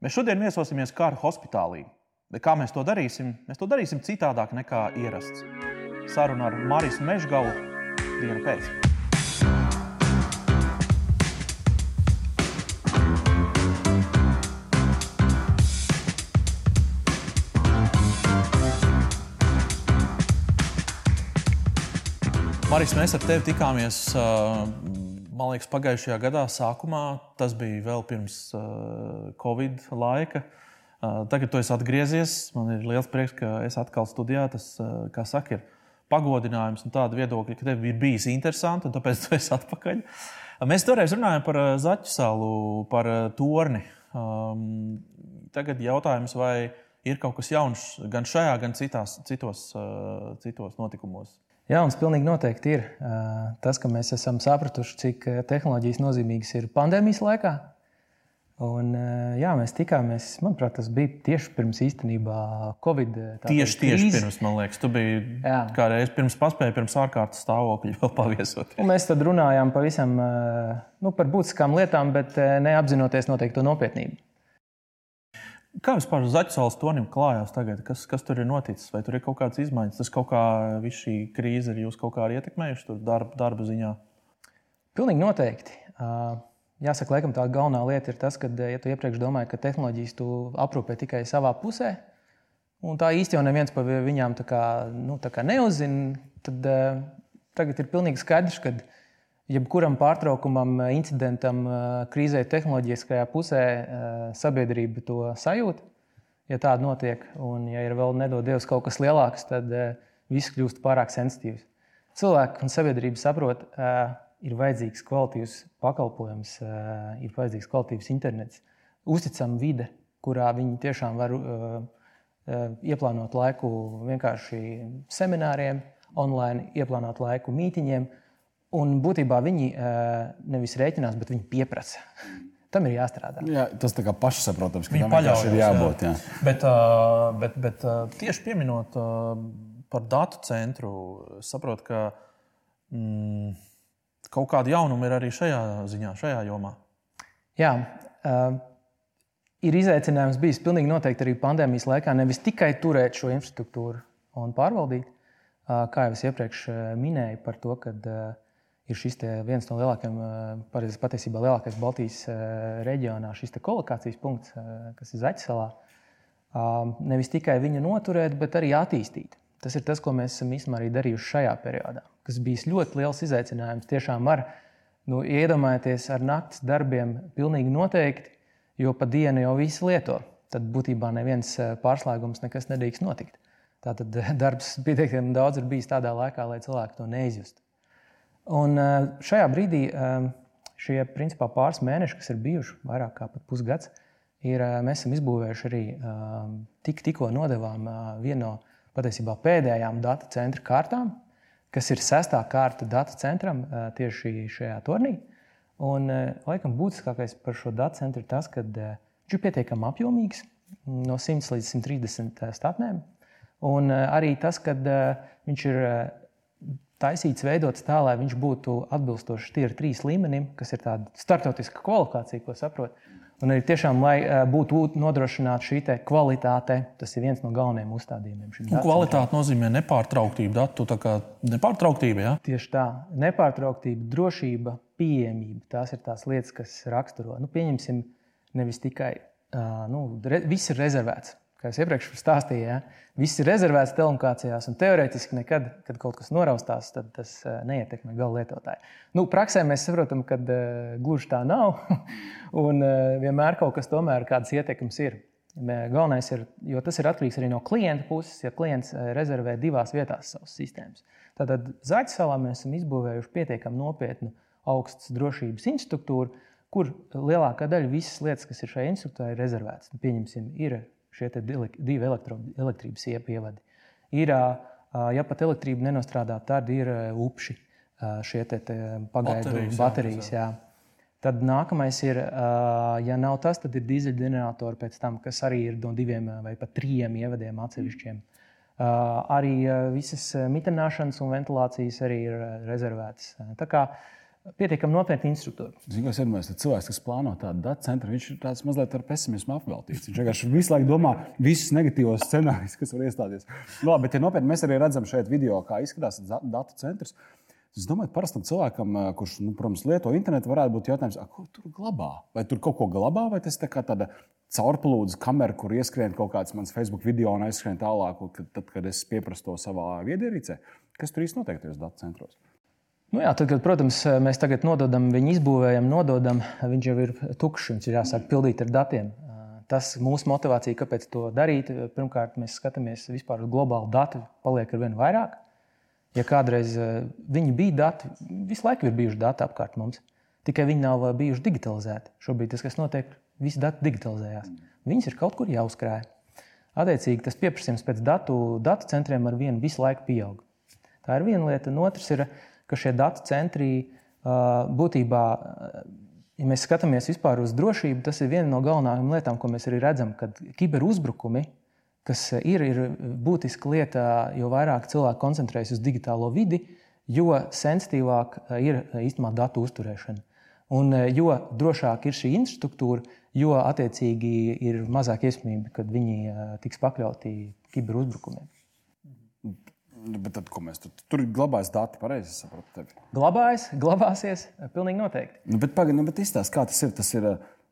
Mēs šodien viesosimies Kāra hospitālī. Bet kā mēs to darīsim? Mēs to darīsim citādāk nekā ierasts. Saruna ar Mariju Mežgalu dienu pēc. Marijas, mēs ar tevi tikāmies man liekas, pagājušajā gadā sākumā. Tas bija vēl pirms Covid laika. Tagad tu esi atgriezies. Man ir liels prieks, ka es atkal studijā. Tas, kā saka, ir pagodinājums un tāda viedokļa, ka tev ir bijis interesanti, un tāpēc tu esi atpakaļ. Mēs toreiz runājām par Zaķu salu, par torni. Tagad jautājums, vai ir kaut kas jauns gan šajā, gan citās, citos, citos notikumos? Jauns pilnīgi noteikti ir tas, ka mēs esam sapratuši, cik tehnoloģijas nozīmīgas ir pandēmijas laikā. Un, jā, mēs tikāmies, manuprāt, tas bija tieši pirms īstenībā Covid. Tieši, tieši pirms, man liekas, tu biji kādreiz pirms paspēja, pirms ārkārtas stāvokļa vēl paviesot. Un mēs tad runājām pavisam nu, par būtiskām lietām, bet neapzinoties noteikti to nopietnību. Kā vispār Zaķis salas tonim klājās tagad? Kas, kas tur ir noticis? Vai tur ir kaut kādas izmaiņas? Tas kaut kā viss šī krīze ir jūs kaut kā ietekmējuši tur darba, darba ziņā? Pilnīgi noteikti. Jāsaka, laikam tā galvenā lieta ir tas, ka, ja tu iepriekš domāji, ka tehnoloģijas tu aprūpē tikai savā pusē, un tā īsti jau neviens par viņām tā kā, nu, tā kā neuzzina, tad tagad ir pilnīgi skaidrs, ka jebkuram pārtraukumam, eh, incidentam, eh, krīzē tehnoloģiskajā pusē eh, sabiedrība to sajūt. Ja tāda notiek, un ja ir vēl nedodies kaut kas lielāks, tad viss kļūst pārāk sensitīvs. Cilvēki un sabiedrība saprot, ir vajadzīgs kvalitīvs pakalpojums, ir vajadzīgs kvalitīvs internets, uzticama vide, kurā viņi tiešām var ieplānot laiku vienkārši semināriem, online, ieplānot laiku mītiņiem, Un būtībā viņi nevis rēķinās, bet viņi pieprasa. Tam ir jāstrādā. Jā, tas tā kā pašsaprotams, ka tam paļaujas, ir jābūt. Jā. Jā. Bet, bet, bet tieši pieminot par datu centru, saprotu, ka mm, kaut kāda jaunuma ir arī šajā ziņā, šajā jomā. Jā, ir izaicinājums bijis pilnīgi noteikti arī pandēmijas laikā nevis tikai turēt šo infrastruktūru un pārvaldīt, kā jau es iepriekš minēju par to, ka ir šis viens no lielākajiem, eh, patiesībā lielākais Baltijas eh, reģionā, šis kolokācijas punkts, eh, kas ir Zaķisalā. Nevis tikai viņu noturēt, bet arī attīstīt. Tas ir tas, ko mēs esam īstenībā arī darījuši šajā periodā, kas bija ļoti liels izaicinājums. Tiešām ar, nu, iedomājieties, ar naktas darbiem pilnīgi noteikti, jo pa dienu jau visi lieto. Tad būtībā neviens pārslēgums nekas nedrīkst notikt. Tātad darbs pietiekami daudz ir bijis tādā laikā, lai cilvēki to neizjustu. Un eh, šajā brīdī eh, šie principā, pāris mēneši, kas ir bijuši vairāk kā pusgads, ir, eh, mēs esam izbūvējuši arī tik, tikko nodevām vienu no patiesībā pēdējām datu centra kārtām, kas ir sestā kārta datu centram tieši šajā turnī. Un, laikam, būtiskākais par šo datu centru ir tas, ka viņš ir pietiekami apjomīgs, no 100 līdz 130 statnēm. Un arī tas, ka viņš ir taisīts, veidots tā, lai viņš būtu atbilstošs tier 3 līmenim, kas ir tāda startautiska kvalifikācija, ko saprot. Un arī tiešām, lai būtu nodrošināta šī kvalitāte, tas ir viens no galvenajiem uzstādījumiem. Kvalitāte nozīmē nepārtrauktību, datu nepārtrauktība. Ja? Tieši tā, nepārtrauktība, drošība, pieejamība. Tās ir tās lietas, kas raksturo. Nu, pieņemsim, nevis tikai nu, viss ir rezervēts kā jau iepriekš stāstīju, ja, viss ir rezervēts telekomunikācijās, un teorētiski nekad, kad kaut kas noraustās, tad tas eh, neietekmē gala lietotāju. Nu, praksē mēs saprotam, ka uh, gluži tā nav, un uh, vienmēr kaut kas tomēr kādas ietekmes ir. Galvenais ir, jo tas ir atkarīgs arī no klienta puses, ja klients rezervē divās vietās savas sistēmas. Tātad Zaķisalā mēs esam izbūvējuši pietiekami nopietnu augstas drošības infrastruktūru, kur lielākā daļa visas lietas, kas ir šajā infrastruktūrā, ir rezervētas. Nu, pieņemsim, ir šie divi elektro, elektrības ievadi. Ir, ja pat elektrība nenostrādā, tad ir upši šie te, te pagaidu baterijas. baterijas jā. Tad nākamais ir, ja nav tas, tad ir dīzeļģeneratori pēc tam, kas arī ir no diviem vai pat trim ievadiem atsevišķiem. Arī visas mitināšanas un ventilācijas arī ir rezervētas. Tā kā pietiekami nopietni instruktori. Zinu, es domāju, ka cilvēks, kas plāno tādu datu centru, viņš ir tāds mazliet ar pesimismu apveltīts. Viņš vienkārši visu laiku domā visus negatīvos scenārijus, kas var iestāties. Nu, labi, bet, ja nopietni mēs arī redzam šeit video, kā izskatās datu centrs. Es domāju, ka parastam cilvēkam, kurš, nu, protams, lieto internetu, varētu būt jautājums, ko tur glabā. Vai tur kaut ko glabā, vai tas ir tā tāda caurplūdes kamera, kur ieskrien kaut kāds mans Facebook video un aizskrien tālāk, kad, tad, kad es pieprasu to savā viedierīcē. Kas tur īstenībā notiek tajos datu centros? Nu jā, tad, kad, protams, mēs tagad nododam viņu, izbūvējam, nododam, viņš jau ir tukšs. Viņš ir jāsāk pildīt ar datiem. Tas mūsu motivācija, kāpēc to darīt. Pirmkārt, mēs skatāmies vispār uz globālu datu, paliek ar vien vairāk. Ja kādreiz viņi bija dati, visu laiku ir bijuši dati apkārt mums, tikai viņi nav bijuši digitalizēti. Šobrīd tas, kas notiek, visi dati digitalizējās. Viņus ir kaut kur jāuzkrāj. Attiecīgi, tas pieprasījums pēc datu, datu centriem ar vienu visu laiku pieaug. Tā ir viena lieta, un otrs ir, ka šie datu centri būtībā, ja mēs skatāmies vispār uz drošību, tas ir viena no galvenajām lietām, ko mēs arī redzam, kad kiberuzbrukumi, kas ir, ir būtiska lieta, jo vairāk cilvēku koncentrējas uz digitālo vidi, jo sensitīvāk ir īstenībā datu uzturēšana. Un jo drošāk ir šī infrastruktūra, jo attiecīgi ir mazāk iespējams, ka viņi tiks pakļauti kiberuzbrukumiem. Nu, bet tad, ko mēs tur, tur glabājas dati, pareizi saprotu tevi? Glabājas, glabāsies, pilnīgi noteikti. Nu, bet pagaidi, nu, bet izstāsti, kā tas ir. Tas ir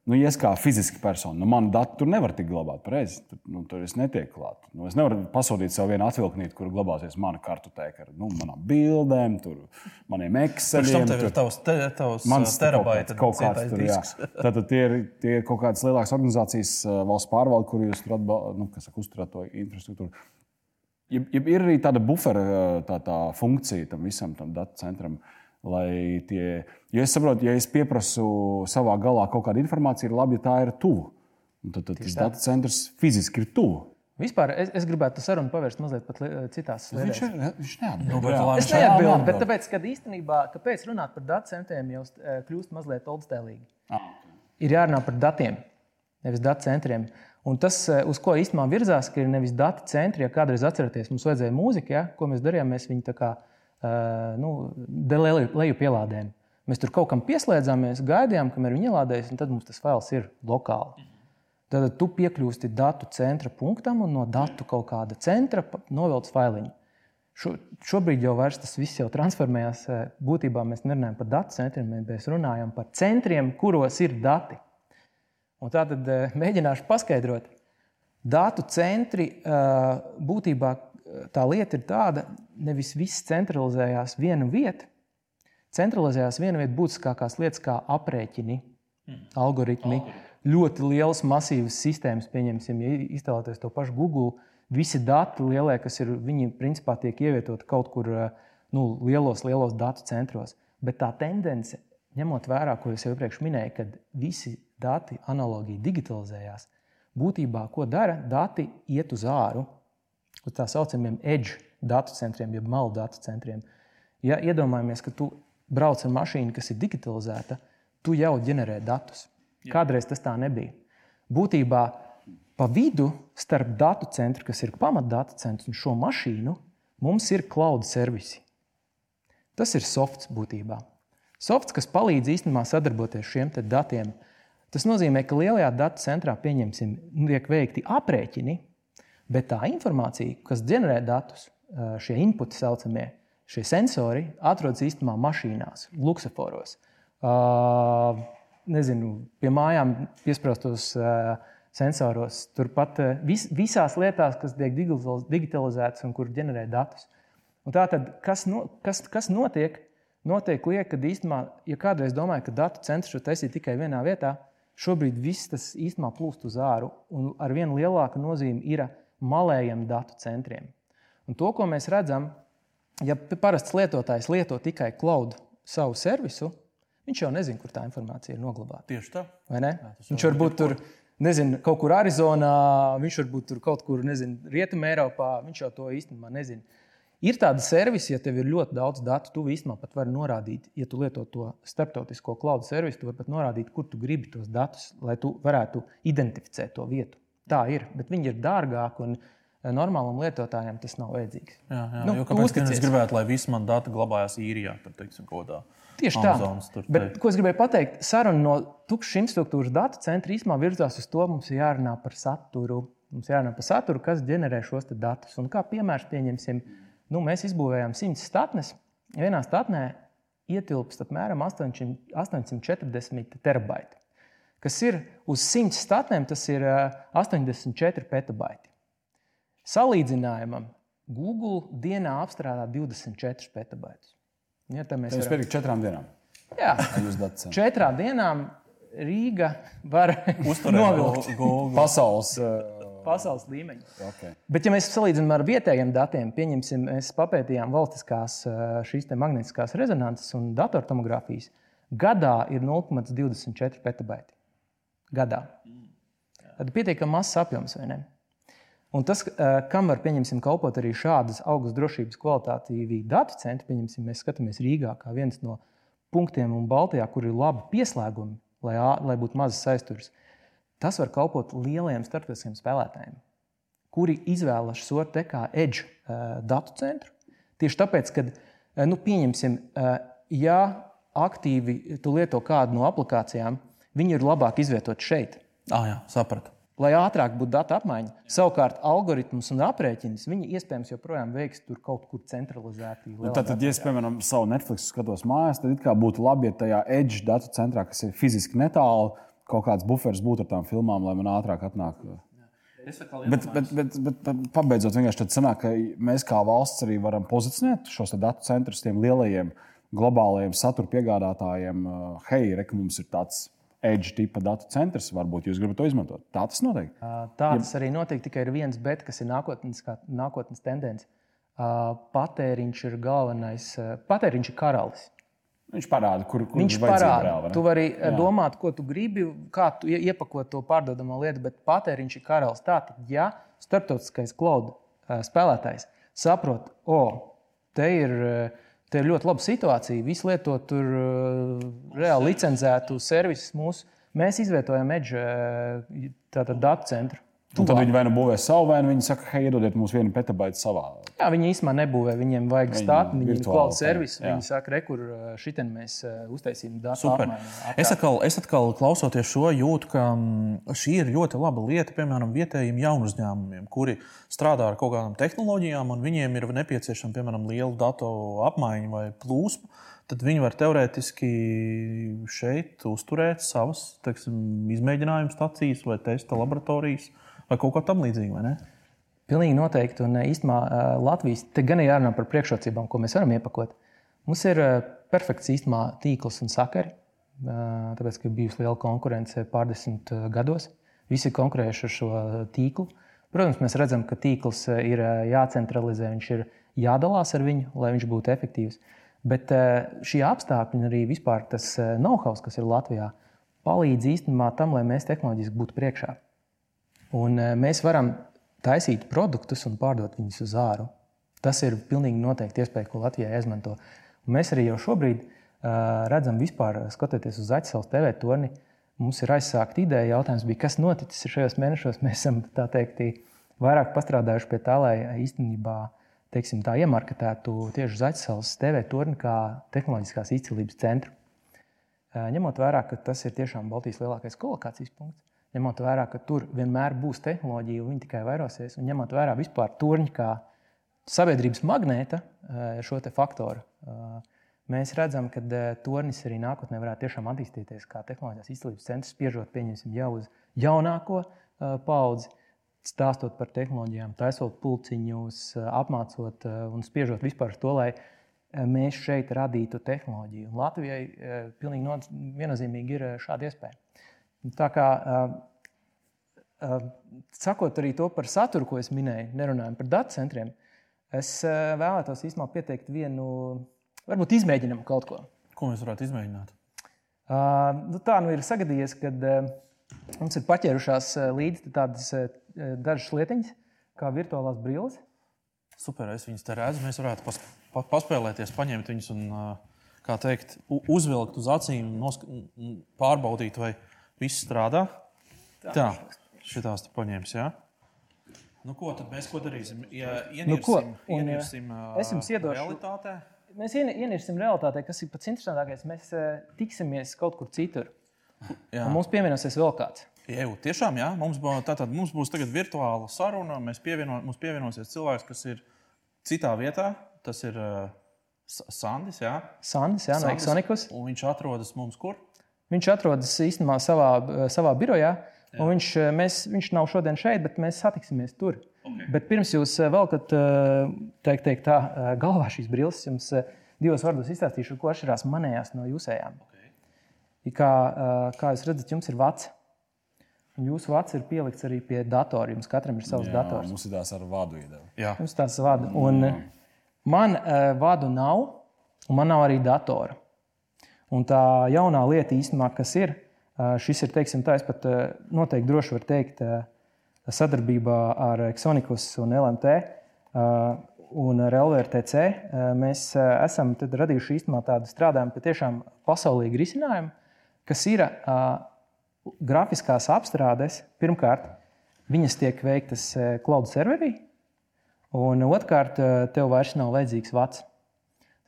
nu, ja es kā fiziski persona, nu, man dati tur nevar tikt glabāti, pareizi. Tur, nu, tur es netieku klāt. Nu, es nevaru pasūtīt sev vienu atvilknīti, kur glabāsies mana kartoteka ar nu, manām bildēm, tur, maniem ekseliem. Tur ir tavs, te, tavs mans terabaita kaut kāds tur, jā. Tātad tie ir, tie ir kaut kādas lielākas organizācijas valsts pārvalde, kur jūs tur atbal, nu, uzturat to infrastruktūru. Ja, ja ir arī tāda bufera tā, tā funkcija tam visam tam datu centram, lai tie, ja es saprotu, ja es pieprasu savā galā kaut kādu informāciju, ir labi, ja tā ir tuvu. Tad, tad tas datu centrs fiziski ir tuvu. Vispār es, es gribētu sarunu pavērst mazliet pat citās sfērās. Viņš, ir, viņš neatbild. Nu, es neatbildu, bet tāpēc, kad īstenībā, kāpēc runāt par datu centriem, jau kļūst mazliet oldstēlīgi. Ah. Ir jārunā par datiem, nevis datu centriem. Un tas, eh, uz ko īstenībā virzās, ir nevis datu centri. Ja kādreiz atceraties, mums vajadzēja mūziku, ja, ko mēs darījām, mēs viņu kā uh, nu, leju, leju pielādējām. Mēs tur kaut kam pieslēdzāmies, gaidījām, kamēr viņi ielādējas, un tad mums tas fails ir lokāli. Tad tu piekļūsti datu centra punktam un no datu kaut kāda centra novelc failiņu. Šo, šobrīd jau tas viss jau transformējās. Eh, būtībā mēs nerunājam par datu centriem, mēs runājam par centriem, kuros ir dati. Un tā tad eh, mēģināšu paskaidrot. Datu centri eh, būtībā eh, tā lieta ir tāda, nevis viss centralizējās vienu vietu. Centralizējās viena vieta būtiskākās lietas, kā aprēķini, mm. algoritmi, Algoritmi. ļoti liels, masīvas sistēmas. Pieņemsim, ja iztēloties to pašu Google, visi dati lielie, kas ir, viņi principā tiek ievietoti kaut kur nu, lielos, lielos datu centros. Bet tā tendence, ņemot vērā, ko es jau iepriekš minēju, kad visi dati analogija digitalizējās. Būtībā, ko dara, dati iet uz āru, uz tā saucamiem edge datu centriem, jeb malu datu centriem. Ja iedomājamies, ka tu brauc ar mašīnu, kas ir digitalizēta, tu jau ģenerē datus. Kādreiz tas tā nebija. Būtībā pa vidu starp datu centru, kas ir pamatdatu centrs, un šo mašīnu, mums ir cloud servisi. Tas ir softs būtībā. Softs, kas palīdz īstenībā sadarboties ar šiem datiem. Tas nozīmē, ka lielajā datu centrā pieņemsim, tiek veikti aprēķini, bet tā informācija, kas ģenerē datus, šie inputi saucamie, šie sensori atrodas īstenībā mašīnās, luksusforos. Nezinu, pie mājām piesprāstos sensoros, turpat vis, visās lietās, kas tiek digitalizētas un kur ģenerē datus. Un tātad, kas, no, kas, kas notiek? Notiek lieta, ka īstenībā, ja kādreiz domāju, ka datu centrs var taisīt tikai vienā vietā, Šobrīd viss tas īstenībā plūst uz āru, un ar vien lielāku nozīmi ir malējiem datu centriem. Un to, ko mēs redzam, ja parasts lietotājs lieto tikai cloud savu servisu, viņš jau nezina, kur tā informācija ir noglabāta. Tieši tā. Jā, viņš var būt tur, nezinu, kaut kur Arizonā, viņš var būt tur kaut kur, nezinu, Rietumē, Eiropā. Viņš jau to īstenībā nezina. Ir tāda servisa, ja tev ir ļoti daudz datu, tu īstenībā pat vari norādīt, ja tu lieto to starptautisko cloud servisu, tu vari pat norādīt, kur tu gribi tos datus, lai tu varētu identificēt to vietu. Tā ir, bet viņi ir dārgāki uh, normālam lietotājam tas nav vajadzīgs. Jā, jā. Nu, tu kāpēc es gribētu, lai visi mani dati glabājas īrijā? Tad, teiksim, kodā. Tieši tā. Amazonas tur Bet, ko es gribēju pateikt, saruna no tukšas infrastruktūras datu centra īstenībā virzās uz to, mums ir jārunā par saturu. Mums jārunā par saturu, kas ģenerē šos datus. Un kā piemērs pieņemsim, nu, mēs izbūvējām 100 statnes. Vienā statnē ietilpst apmēram 800 840 terabaiti. Kas ir uz 100 statnēm, tas ir ā, 84 petabaiti. Salīdzinājumam, Google dienā apstrādā 24 petabaitus. Ja, tā mēs Es varam... piekrītu četrām dienām. Jā, četrām dienām Rīga var Uzturēt novilkt Google. Pasaules. Uh, pasaules līmeņu. okay. Bet, ja mēs salīdzinām ar vietējiem datiem, pieņemsim, mēs papētījām valstiskās ā, šīs te magnetiskās rezonances un datortomogrāfijas. Gadā ir 0,24 petabaiti. Gadā. Tad pietiekami mazs apjoms, vai ne? Un tas, ā, kam var pieņemsim, kalpot arī šādas augstas drošības kvalitātīvi datu centri, pieņemsim, mēs skatāmies Rīgā kā viens no punktiem un Baltijā, kur ir labi pieslēgumi, lai, lai būtu mazas aizturas. Tas var kalpot lieliem starptautiskiem spēlētājiem, kuri izvēlas šo te kā edge uh, datu centru. Tieši tāpēc, ka, uh, nu, pieņemsim, uh, ja aktīvi tu lieto kādu no aplikācijām, viņi ir labāk izvietot šeit. Ah, jā, sapratu. Lai ātrāk būtu datu apmaiņa, savukārt algoritmus un aprēķinus viņi iespējams joprojām veiks tur kaut kur centralizēti. Nu, tad, tad, ja es, piemēram, savu Netflix skatos mājās, tad it kā būtu labi, ja tajā edge datu centrā, kas ir fiziski netālu, kaut kāds buferis būtu ar tām filmām, lai man ātrāk atnāk. Bet, bet, bet, bet pabeidzot, vienkārši tad sanāk, ka mēs kā valsts arī varam pozicionēt šos datu centrus tiem lielajiem globālajiem satura piegādātājiem. uh, Hei, re, ka mums ir tāds edge tipa datu centrs, varbūt jūs gribat to izmantot. Tā tas notiek. Uh, Tā tas arī notiek, tikai ir viens bet, kas ir nākotnes, kā- nākotnes tendence. Uh, Patēriņš ir galvenais, patēriņš ir karalis. Viņš parāda, kur, kur Viņš parāda, reāli, tu vari Jā. domāt, ko tu gribi, kā tu ie- iepakot to pārdodamo lietu, bet patēriņš ir karalis. Tātad, ja starptautiskais cloud uh, spēlētājs saprot, o, te ir, uh, te ir ļoti laba situācija, visi lieto tur reāli licencētu servisus mūsu. Mēs izvietojam Edge tātad datu centru. Un tad viņi vai nu būvē savu, vai nu viņi saka, hei, iedodiet mums vienu petabaitu savā. Jā, viņi īstenībā nebūvē, viņiem vajag stāstu, viņiem ir kvalitātes tā, servisi. jā. Viņi saka, re, kur uh, šitien mēs uztaisīsim datu Super. apmaiņu. Es atkal, es atkal klausoties šo, jūtu, ka mm, šī ir ļoti laba lieta, piemēram, vietējiem jaunu uzņēmumiem, kuri strādā ar kaut kādām tehnoloģijām, un viņiem ir nepieciešama, piemēram, liela datu apmaiņa vai plūsma. Tad viņi var teorētiski šeit uzturēt savas teiksim, izmēģinājumu stacijas vai testa laboratorijas vai kaut vai ne? Pilnīgi noteikti. Un eh, īstenībā eh, Latvijas te gan ir jārunā par priekšrocībām, ko mēs varam iepakot. Mums ir eh, perfekts īstenībā tīkls un sakari, tāpēc, ka ir bijusi liela konkurence pārdesmit gados. Visi ir konkurējuši ar šo tīklu. Protams, mēs redzam, ka tīkls ir jācentralizē, viņš ir jādalās ar viņu, lai viņš būtu efektīvs. Bet šie apstākļi arī vispār tas know-how, kas ir Latvijā, palīdz īstenībā tam, lai mēs tehnoloģiski būtu priekšā. Un eh, mēs varam taisīt produktus un pārdot viņus uz āru. Tas ir pilnīgi noteikti iespēja, ko Latvijai izmanto. Un mēs arī jau šobrīd uh, redzam, vispār, skatoties uz Aizsavas TV torni, mums ir aizsākta ideja. Jautājums bija, kas noticis šajos mēnešos. Mēs esam teikt, vairāk pastrādājuši pie tā, lai īstenībā teiksim, tā iemarketētu tieši uz Aizsavas TV torni kā tehnoloģiskās izcilības centru. Eh, Ņemot vērā, ka tas ir tiešām Baltijas lielākais kolokācijas punkts, ņemot vērā, ka tur vienmēr būs tehnoloģija, un viņi tikai vairosies, un ņemot vērā vispār turņu kā sabiedrības magnēta eh, šo faktoru, eh, mēs redzam, ka eh, tornis arī nākotnē varētu tiešām attīstīties kā tehnoloģijas izcelsmes centrs, spiežot jau uz jaunāko paudzi. Stāstot par tehnoloģijām, taisot pulciņus, apmācot un spiežot vispār to, lai mēs šeit radītu tehnoloģiju. Un Latvijai pilnīgi viennozīmīgi ir šāda iespēja. Tā kā, sakot arī to par saturu, ko es minēju, nerunājot par datu centriem, es vēlētos īstenībā pieteikt vienu, varbūt izmēģinām kaut ko. Ko mēs varētu izmēģināt? Uh, nu, tā nu ir sagadījies, kad uh, mums ir paķērušās uh, līdzi tādas uh, dažas lietiņas, kā virtuālās brilles. Super, es viņus te redzu. Mēs varētu pas, pa, paspēlēties, paņemt viņus un, ā, kā teikt, uzvilkt uz acīm, nosk- pārbaudīt, vai viss strādā. Tā, šitās tu paņemsi, jā? Nu, ko tad mēs ko darīsim? Ja Nu, ko? ienirsim, Un, ienirsim, ā, es jums iedošu- realitātē. Mēs ien- ienirsim realitātē, kas ir pats interesantākais. Mēs eh, tiksimies kaut kur citur. Jā. Mums pievienosies vēl kāds. Jau, tiešām, jā. Mums, būs, tātad, mums būs tagad virtuāla saruna. Mēs pievieno, mums pievienosies cilvēks, kas ir citā vietā. Tas ir uh, Sandis. Jā. Sandis, jā, no Sandis. Exonikus. Un viņš atrodas mums kur? Viņš atrodas īstenībā savā, savā birojā. un Viņš, eh, mēs, viņš nav šodien šeit, bet mēs satiksimies tur. Okay. Bet pirms jūs eh, velkat eh, teikt, teikt tā, galvā šīs brilles, jums divos vārdos izstāstīšu, ko atšķirās manējās no jūsējām. Okay. I Kā, kā jūs redzat, jums ir vats. Un jūsu vats ir pielikts arī pie datora. Jums katram ir savs Jā, dators. mums ir tās ar vadu iedeva. Jā. Jums tāds vada. Un eh, man vadu nav, un man nav arī datora. Un tā jaunā lieta īstenībā, kas ir, šis ir, teiksim, tā, es pat noteikti droši varu teikt, sadarbībā ar Exonikus un LMT un ar LVRTC. Mēs esam radījuši īstenībā tādu strādājumu pie tiešām pasaulīgu risinājumu, kas ir grafiskās apstrādes. Pirmkārt, viņas tiek veiktas cloud serverī, Un otrkārt, tev vairs nav vajadzīgs vats.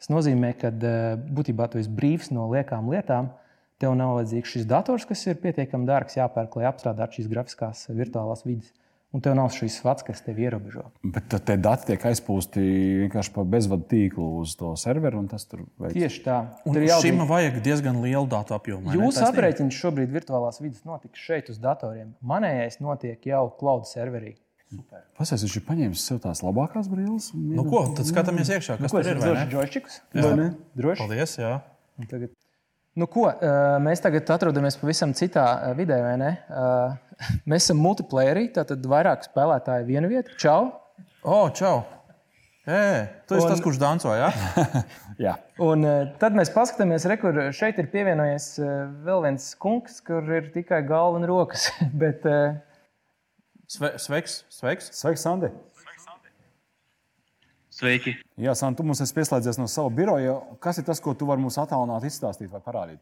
Tas nozīmē, ka eh, būtībā tu esi brīvs no liekām lietām. Tev nav vajadzīgs šis dators, kas ir pietiekami dārgs, jāpērk, lai apstrādātu šīs grafiskās eh, virtuālās vidas. Un tev nav šis vats, kas tevi ierobežo. Bet tad tie dati tiek aizpūsti vienkārši pa bezvadu tīklu uz to serveru, un tas tur veids. Tieši tā. Un Tur jau šim vajag diezgan lielu datu apjomu. Jūsu aprēķins šobrīd virtuālās vidas notiks šeit uz datoriem. Manējais notiek jau cloud serverī. Pasēs, viņš ir paņēmis sev tās labākās brilles. Nu, ko, tad skatāmies iekšā, kas Ko tur ir. Vai ne? Droši. Paldies! Jā. Un Tagad... Nu, ko, eh, mēs tagad atrodamies pavisam citā eh, vidē, vai ne? Eh, Mēs esam multiplayeri, tātad vairāk spēlētāju vienu vietu. Čau! O, čau! Ē, tu esi Un- tas, kurš danco, jā? Jā, Un tad mēs paskatāmies, re, kur šeit ir pievienojies vēl viens kungs, kur ir tikai galva un rokas. Bet, Sve, sveiks! sveiks. sveiks, Sandi! Sveiki! Jā, Sandi, tu mums esi pieslēdzies no sava biroja. Kas ir tas, ko tu vari mums attēlot, izstāstīt vai parādīt?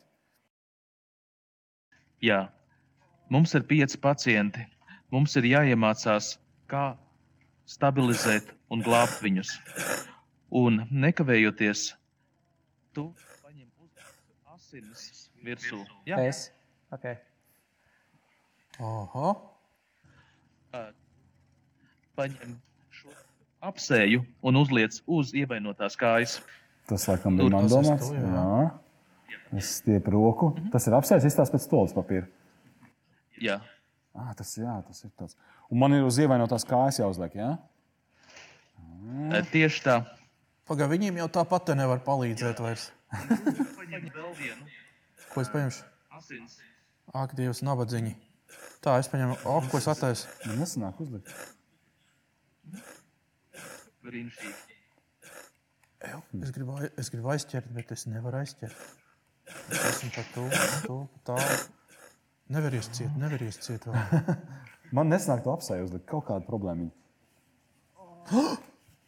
Jā, mums ir pieci pacienti. Mums ir jāiemācās, kā stabilizēt un glābt viņus. Un nekavējoties, tu paņem uz asinis virsū. Jā, es. Okay. Oho! Paņem šo apsēju un uzliec uz ievainotās kājas. Tas, laikam, bija man domāts. jā. Jā. Es stiepu roku. Tas ir apsēsts, izstāsts pēc stolas papīra. Jā, Ah, tas, jā, tas ir tāds. Un man ir uz ievainotās kājas jāuzliek. Jā? Eh, tieši tā. Pagaidām, viņiem jau tāpat te nevar palīdzēt vairs. Vēl vienu Ko es paņemšu? asins. Ak, Dievs, nabadzīņi. Tā, es paņemu, oh, ko es attaisu. Man nesanāk uzlikt. Brīnišķīgi. Es gribu, es gribu aizķert, bet es nevaru aizķert. Es esmu pat tu, tu, tā. Neveries ciet, neveries ciet. vēl. Man nesanāk to apsēju uzlikt. Kaut kāda problēma.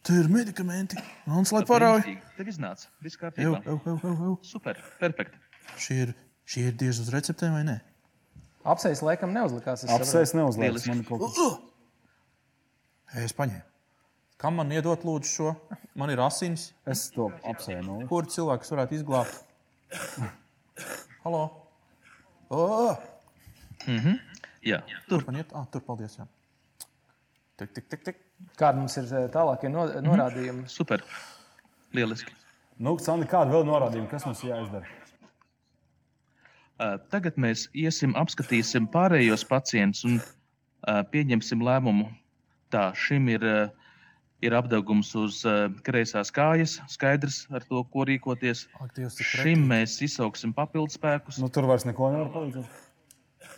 Te ir medikamenti. Mans lai. Brīnišķīgi. Tev iznāca. Viss kārtībā. Super. Perfekt. Šie ir, šie ir tieši uz receptēm vai ne? Apsēs laikam neuzlikās. Apsēs neuzliek. Lieliski. Man kaut kas Uh! Ei, Es paņēmu. Kam man iedot lūdzu šo? Man ir asins. Es to apsēju. Nu. Kur cilvēks varētu izglābt? Halo! Oh! Jā, tur. Man iet, ah, tur paldies. Jā. Tik, tik, tik, tik. Kādi mums ir eh, tālākie no, norādījumi? Super. Lieliski. Nu, Sandi, kāda vēl norādījuma, kas mums jāizdara? Uh, Tagad mēs iesim, apskatīsim pārējos pacientus un uh, pieņemsim lēmumu. Tā, šim ir, uh, ir apgabals uz uh, kreisās kājas, skaidrs ar to, ko rīkoties. Ak, Šim mēs izsauksim papildus spēkus. Nu, tur vairs neko nevar palīdzēt.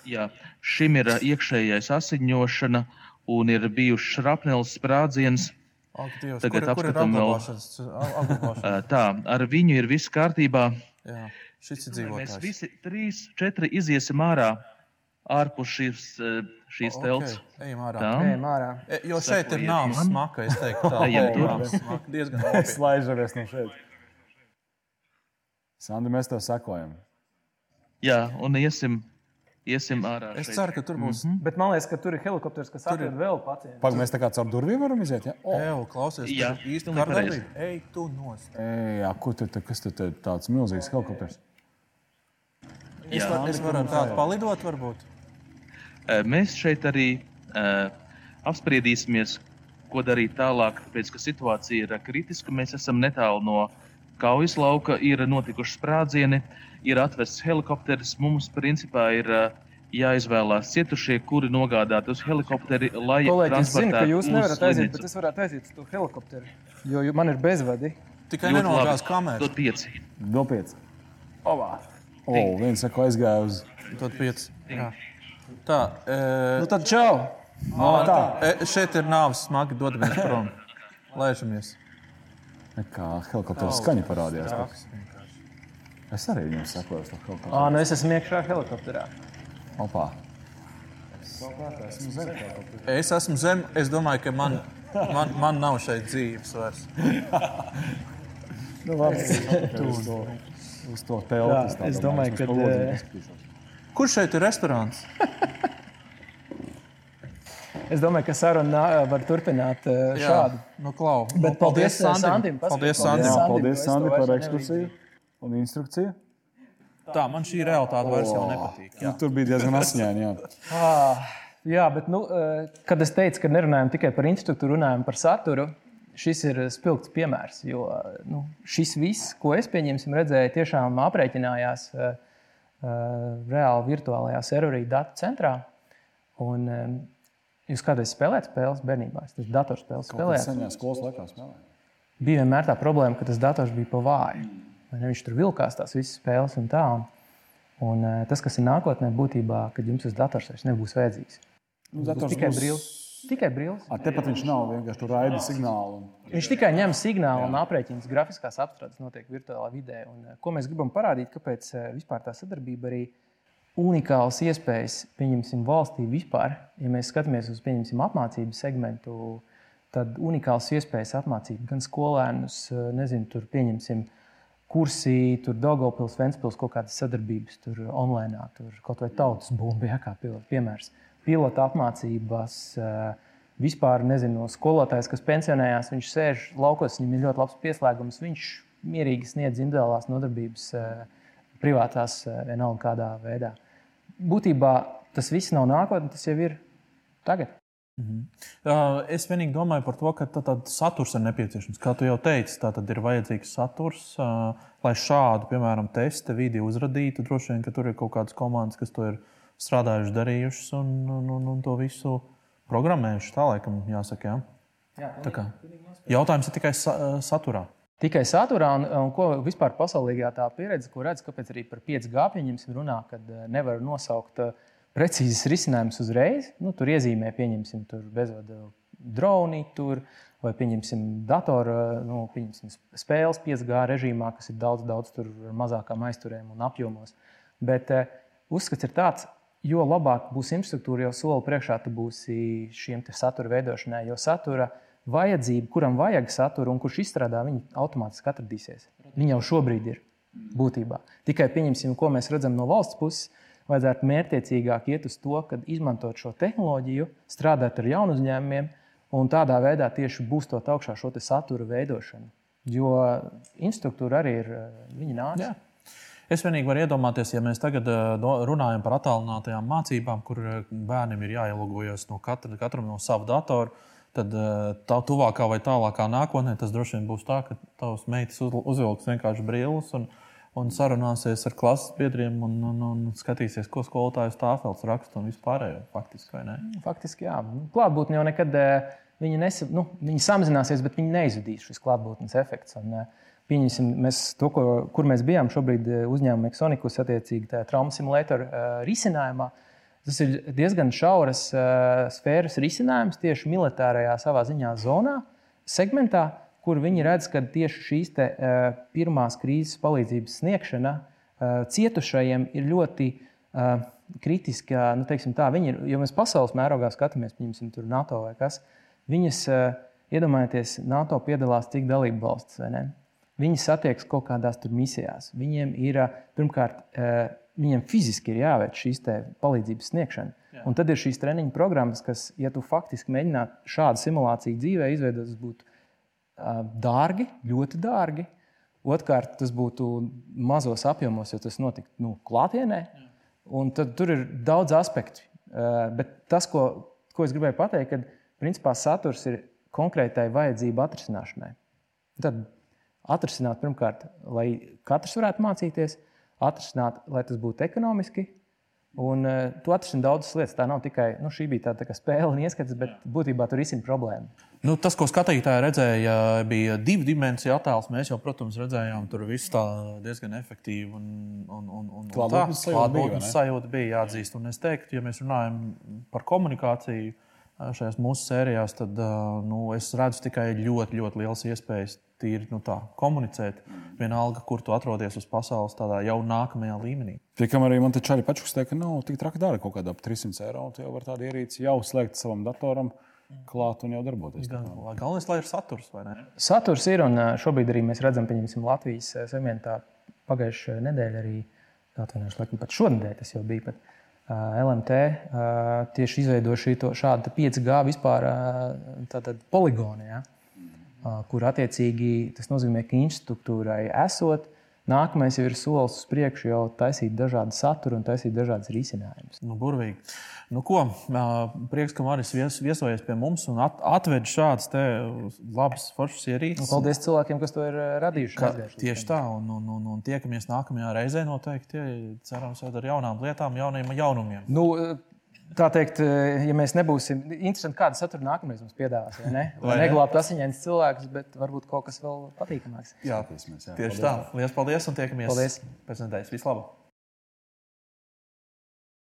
Jā, šim ir iekšējais asiņošana un ir bijušs šrapnels sprādziens. Ak, Dievs, Tagad kur, kur apskatām vēl- apglabāšana? Uh, Tā, ar viņu ir viss kārtībā. Jā, šis ir Mēs dzīvotājs. visi trīs, četri iziesim ārā, ārpus šīs, uh, šīs Ok, telts. Ejam ārā. Ejam ārā. E, Jo šeit ir nāves smaka, es teiktu, tā Ejam ir. Diezgan Es labi. laižamies no šeit. Sandi, mēs tev sekojam. Jā, un iesim iesim ārā. Es šeit. ceru, ka tur būs. Mm -hmm. Bet man liekas, ka tur ir helikopters, kas atrod vēl pacientu. Pagaidām, mēs tā kā caur durvīm varam iziet. Ja? O, Eju, klausies, Jā, kārdarbība. Ej, tu nost. ej, jā, ko tur te tāds milzīgs helikopters? Es, var, es varu tādu palidot, varbūt. Mēs šeit arī uh, apspriedīsimies, ko darīt tālāk, tāpēc ka situācija ir kritiska. Mēs esam netālu no kaujas lauka, ir notikuši sprādzieni, ir atvests helikopteris. Mums principā ir uh, jāizvēlās cietušie, kuri nogādāti uz helikopteri, lai Kolēģi, es zinu, ka jūs nevarat aiziet, bet es varētu aiziet uz to helikopteru. Jo man ir bezvadi. Tikai Ļoti nenogās labi. kamerā. Dod pieci. Dopiec. O, viens saka, aizgāja uz. Tad pieci. Tā, e, Nu tad čau! No, tā. e, šeit ir nāves smagi, dodamies prom. Laižamies. Kā helikopters skaņa parādījās. Es arī viņam sakoju uz to helikopteru. Ā, nu es esmu iekšā helikopterā. Opā. Es esmu zem, es domāju, ka man, man, man nav šeit dzīves vairs. Nu, labi. Uz to, uz to telpu. Jā, es domāju, ka, eh, Kur šeit ir restorāns? Es domāju, ka saruna var turpināt eh, šādi. Nu, klau. Bet Nu, paldies, Sandim. Paldies, Paldies, Sandim. Jā, Sandim, paldies, es to Sandi, vairs par ekskursiju un instrukciju. Tā, man šī realitāte vairs jau nepatīk. Nu, tur bija diezgan asņēni. Jā. Ah, jā, bet, nu, eh, kad es teicu, ka nerunājam tikai par infrastruktūru, runājam par saturu, šis ir spilgts piemērs. Jo nu, šis viss, ko es pieņemsim, redzēju, tiešām aprēķinājās uh, reāli virtuālajā serverī datu centrā. Un, um, jūs kādreiz spēlējat spēles bērnībā? Tas datorspēles Tas spēlēju. senā skolas laikā spēlēja. Bija vienmēr tā problēma, ka tas dators bija pa vāju. Viņš tur vilkās tās visas spēles un tā. Un, un tas, kas ir nākotnē, būtībā, kad jums tas dators vairs nebūs vajadzīgs. Nu, Būs dators tikai būs- brīvs. Tikai brīvs. Tepat viņš nav vienkārši tur raida signālu. Viņš tikai ņem signālu un aprēķina grafiskās apstrādes, notiek virtuālā vidē. Un, eh, ko mēs gribam parādīt, kāpēc eh, vispār tā sadarbība arī unikālas iespējas, pieņemsim, valstī vispār. Ja mēs skatāmies uz pieņemsim, apmācību segmentu, tad unikāls iespējas apmācīt gan skolēnus, eh, nezinu, tur pieņemsim. Kursi, tur Dārgopils, Ventspils, kaut kādas sadarbības, tur online, tur kaut vai tautas bumba, ja, kā piemērs. Pilota apmācībās, eh, vispār nezinu, skolotājs, kas pensionējās, viņš sēž laukos, viņam ir ļoti labs pieslēgums. Viņš mierīgi sniedz individuālās nodarbības, eh, privātās, eh, vienalga kādā veidā. Būtībā tas viss nav nākotnē, tas jau ir tagad. Uh, Es vienīgi domāju par to, ka tā- tāds saturs ir nepieciešams. Kā tu jau teici, tā tad ir vajadzīgs saturs, lai šādu, piemēram, testa vidi uzradītu. Droši vien, ka tur ir kaut kādas komandas, kas to ir strādājušas, darījušas un, un, un, un to visu programmējuši. Tā laikam jāsaka. Jā. Tā kā. Jautājums ir tikai sa saturā. Tikai saturā, un, un ko vispār pasaulīgā tā pieredze, ko redz, kāpēc arī par 5G pieņemsim runā, kad eh, nevar nosaukt eh, precīzes risinājumus uzreiz. Nu, tur iezīmē, pieņemsim, tur bezvada droni, tur, vai pieņemsim datoru, nu, pieņemsim spēles 5G režīmā, kas ir daudz, daudz mazākām aizturēm un apjomos. Bet eh, uzskats ir tāds, jo labāk būs infrastruktūra, jo soli priekšā tu būsi šiem satura veidošanai, jo satura vajadzība, kuram vajag saturu un kurš izstrādā, viņi automātiski atradīsies. Viņi jau šobrīd ir būtībā. Tikai pieņemsim, ko mēs redzam no valsts puses. Vajadzētu mērķiecīgāk iet uz to, ka izmantot šo tehnoloģiju, strādāt ar jaunu uzņēmumiem un tādā veidā tieši būstot augšā šo satura veidošanu. Jo infrastruktūra arī ir, viņi nāk. Es vienīgi varu iedomāties, ja mēs tagad eh, runājam par attālinātajām mācībām, kur eh, bērnam ir jāielūgojas no katra, katram no sava datora. Tad eh, tā tuvākā vai tālākā nākotnē tas droši vien būs tā, ka tavs meitas uz- uzvilks vienkārši brīvus un, un sarunāsies ar klases biedriem un, un, un skatīsies, ko skolotājs tāfels raksta un vispārējo. Faktiski, vai ne? Faktiski, jā. Klātbūtne jau nekad viņa, nesa, nu, viņa samazināsies, bet viņa neizudīs šis klātbūtnes efekts. Un, eh, Pieņemsim, mēs to, ko, kur mēs bijām šobrīd eh, uzņēmuma Exonikus, attiecīgi tajā traumas simulātora uh, risinājumā. Tas ir diezgan šauras uh, sfēras risinājums tieši militārajā savā ziņā zonā, segmentā, kur viņi redz, ka tieši šīs te, uh, pirmās krīzes palīdzības sniegšana uh, cietušajiem ir ļoti uh, kritiska. Nu, teiksim tā, ir, ja mēs pasaules mērogā skatāmies, piemēram, tur NATO vai kas, viņas, uh, iedomājieties, NATO piedalās cik dalību valsts vai ne? Viņi satiekas kaut kādās tur misijās. Viņiem ir pirmkārt, viņiem fiziski ir jāveic šīs palīdzības sniegšana. Jā. Un tad ir šīs treniņu programmas, kas, ja tu faktiski mēģinātu šādu simulāciju dzīvē izveidot, tas būtu dārgi, ļoti dārgi. Otrkārt, tas būtu mazos apjomos, jo tas notiktu nu, klātienē. Tur ir daudz aspektu. Bet tas, ko, ko es gribēju pateikt, ka principā saturs ir konkrētai vajadzību atrisināšanai. Tad atrisināt pirmkārt, lai katrs varētu mācīties, atrisināt, lai tas būtu ekonomiski. Un uh, tu atrisini daudzas lietas. Tā nav tikai nu, šī bija tāda tā spēle un ieskats, bet būtībā tur risina problēmu. Nu, tas, ko skatītāji redzēja, bija divu dimensiju attēls. Mēs jau, protams, redzējām, tur viss diezgan efektīvi. Un, un, un, un, Klātbūtnes sajūta, sajūta bija jāatzīst. Un es teiktu, ja mēs runājam par komunikāciju šajās mūsu sērijās, tad nu, es redzu tikai ļoti, ļoti liels iespējas tīri nu, tā, komunicēt. Vienalga, kur tu atrodies uz pasaules, tādā jau nākamajā līmenī. Tiekam arī man te čari pačuks teikt, ka nav tik traki dara kaut kādā ap 300 eiro. Tu jau vari tādu ierīci jau slēgt savam datoram. Klāt un jau darboties. Gan, galvenais, lai ir saturs, vai ne? Saturs ir, un šobrīd arī mēs redzam, pieņemsim, Latvijas segmentā pagājušajā nedēļā arī, atvainojos, laikam pat šonadēļ tas jau bija. Pat, LMT tieši izveidoja šādu 5G vispār poligonu. Ja? Kur attiecīgi tas nozīmē, ka infrastruktūrai esot, nākamais jau ir solis uz priekšu, jau taisīt dažādu saturu un taisīt dažādas risinājumus. Nu, burvīgi. Nu, ko, prieks, ka Maris vies, viesojies pie mums un at, atved šādas labas, foršas ierīces. Nu, paldies cilvēkiem, kas to ir radījuši. Ka, tieši tā, un, un, un, un tiekamies nākamajā reizē noteikti. Cerams, ar jaunām lietām, jauniem jaunumiem. Nu, Tā teikt, eh, ja mēs nebūsim interesanti, kādu saturu nākamreiz mums piedāvās, vai ne? Lai neglābtu asiņains cilvēkus, bet varbūt kaut kas vēl patīkamāks. Jā, jā, tieši paldies. tā. Lielas paldies un tiekamies paldies. pēc nedēļas. Vislabāk!